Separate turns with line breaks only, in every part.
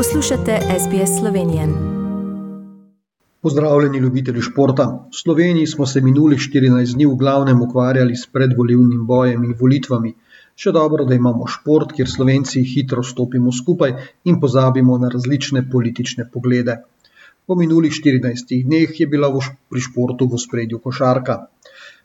Poslušate SBS Slovenije.
Pozdravljeni, ljubitelji športa. V Sloveniji smo se minulih 14 dni v glavnem ukvarjali s predvolilnim bojem in volitvami. Še dobro, da imamo šport, kjer Slovenci hitro stopimo skupaj in pozabimo na različne politične poglede. Po minulih 14 dneh je bila pri športu v spredju košarka.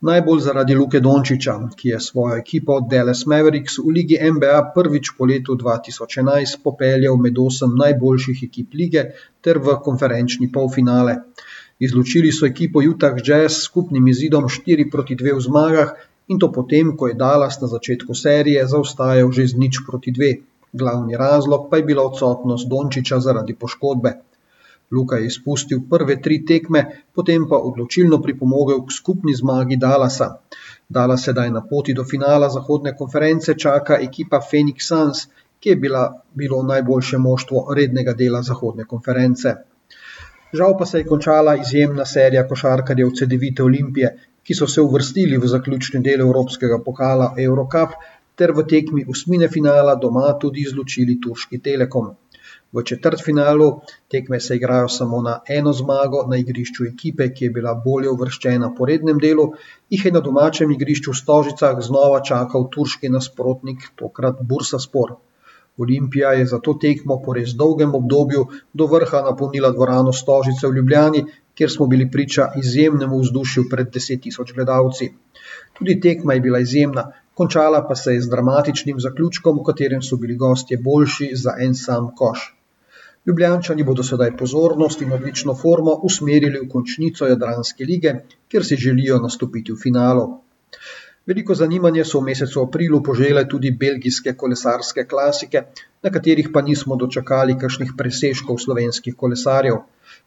Najbolj zaradi Luke Dončiča, ki je svojo ekipo Dallas Mavericks v ligi NBA prvič po letu 2011 popeljal med osem najboljših ekip lige ter v konferenčni polfinale. Izločili so ekipo Utah Jazz s skupnim izidom 4 proti 2 v zmagah in to potem, ko je Dallas na začetku serije zaostajal že z nič proti 2. Glavni razlog pa je bila odsotnost Dončiča zaradi poškodbe. Luka je izpustil prve tri tekme, potem pa odločilno pripomogel k skupni zmagi Dallasa. Dallas sedaj na poti do finala zahodne konference čaka ekipa Phoenix Suns, ki je bila, bilo najboljše moštvo rednega dela zahodne konference. Žal pa se je končala izjemna serija košarkarjev CD9 Olimpije, ki so se uvrstili v zaključni del Evropskega pokala Eurocup ter v tekmi usmine finala doma tudi izločili Turški Telekom. V četrtfinalu tekme se igrajo samo na eno zmago na igrišču ekipe, ki je bila bolje uvrščena po rednem delu, jih je na domačem igrišču v Stožicah znova čakal turški nasprotnik, tokrat Bursa Spor. Olimpija je za to tekmo po res dolgem obdobju do vrha napolnila dvorano Stožice v Ljubljani, kjer smo bili priča izjemnemu vzdušju pred deset tisoč gledalci. Tudi tekma je bila izjemna, končala pa se je z dramatičnim zaključkom, v katerem so bili gostje boljši za en sam koš. Ljubljančani bodo sedaj pozornost in odlično formo usmerili v končnico Jadranske lige, kjer si želijo nastopiti v finalu. Veliko zanimanje so v mesecu aprilu požele tudi belgijske kolesarske klasike, na katerih pa nismo dočakali kakšnih presežkov slovenskih kolesarjev.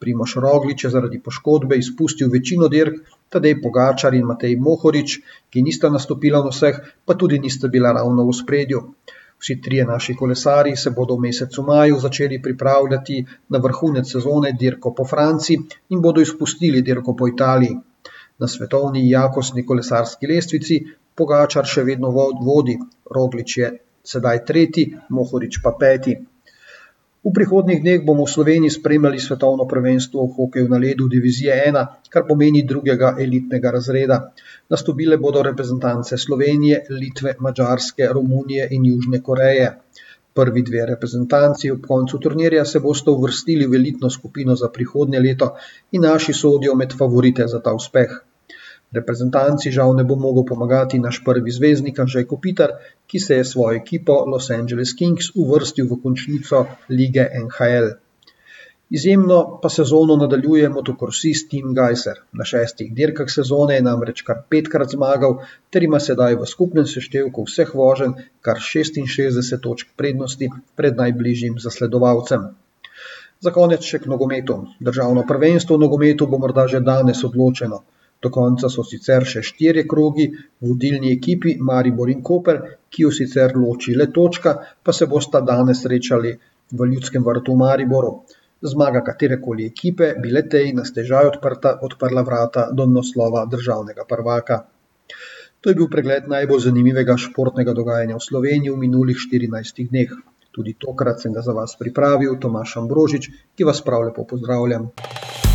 Primoš Roglič je zaradi poškodbe izpustil večino dirk, tadej Pogačar in Matej Mohorič, ki nista nastopila na vseh, pa tudi nista bila ravno v spredju. Vsi trije naši kolesari se bodo v mesecu maju začeli pripravljati na vrhunec sezone dirko po Franciji in bodo izpustili dirko po Italiji. Na svetovni jakostni kolesarski lestvici Pogačar še vedno vodi, Roglič je sedaj tretji, Mohorič pa peti. V prihodnjih dneh bomo v Sloveniji spremljali svetovno prvenstvo v hokeju na ledu divizije 1, kar pomeni drugega elitnega razreda. Nastopile bodo reprezentance Slovenije, Litve, Mačarske, Romunije in Južne Koreje. Prvi dve reprezentanci ob koncu turnirja se boste uvrstili v elitno skupino za prihodnje leto in naši sodijo med favorite za ta uspeh. Reprezentanci žal ne bo mogel pomagati naš prvi zvezdnik Anžej Kopitar, ki se je s svojo ekipo Los Angeles Kings uvrstil v končnico lige NHL. Izjemno pa sezono nadaljuje motokorsist Tim Geiser. Na šestih dirkah sezone je namreč kar petkrat zmagal, ter ima sedaj v skupnem seštevku vseh voženj kar 66 točk prednosti pred najbližjim zasledovalcem. Za konec še k nogometu. Državno prvenstvo v nogometu bo morda že danes odločeno. Do konca so sicer še štirje krogi, vodilni ekipi Maribor in Koper, ki jo sicer loči le točka, pa se bosta danes srečali v Ljudskem vrtu v Mariboru. Zmaga katerekoli ekipe bi le tej na stežaj odprta, odprla vrata do naslova državnega prvaka. To je bil pregled najbolj zanimivega športnega dogajanja v Sloveniji v minulih 14 dneh. Tudi tokrat sem ga za vas pripravil, Tomaš Ambrožič, ki vas prav lepo pozdravljam.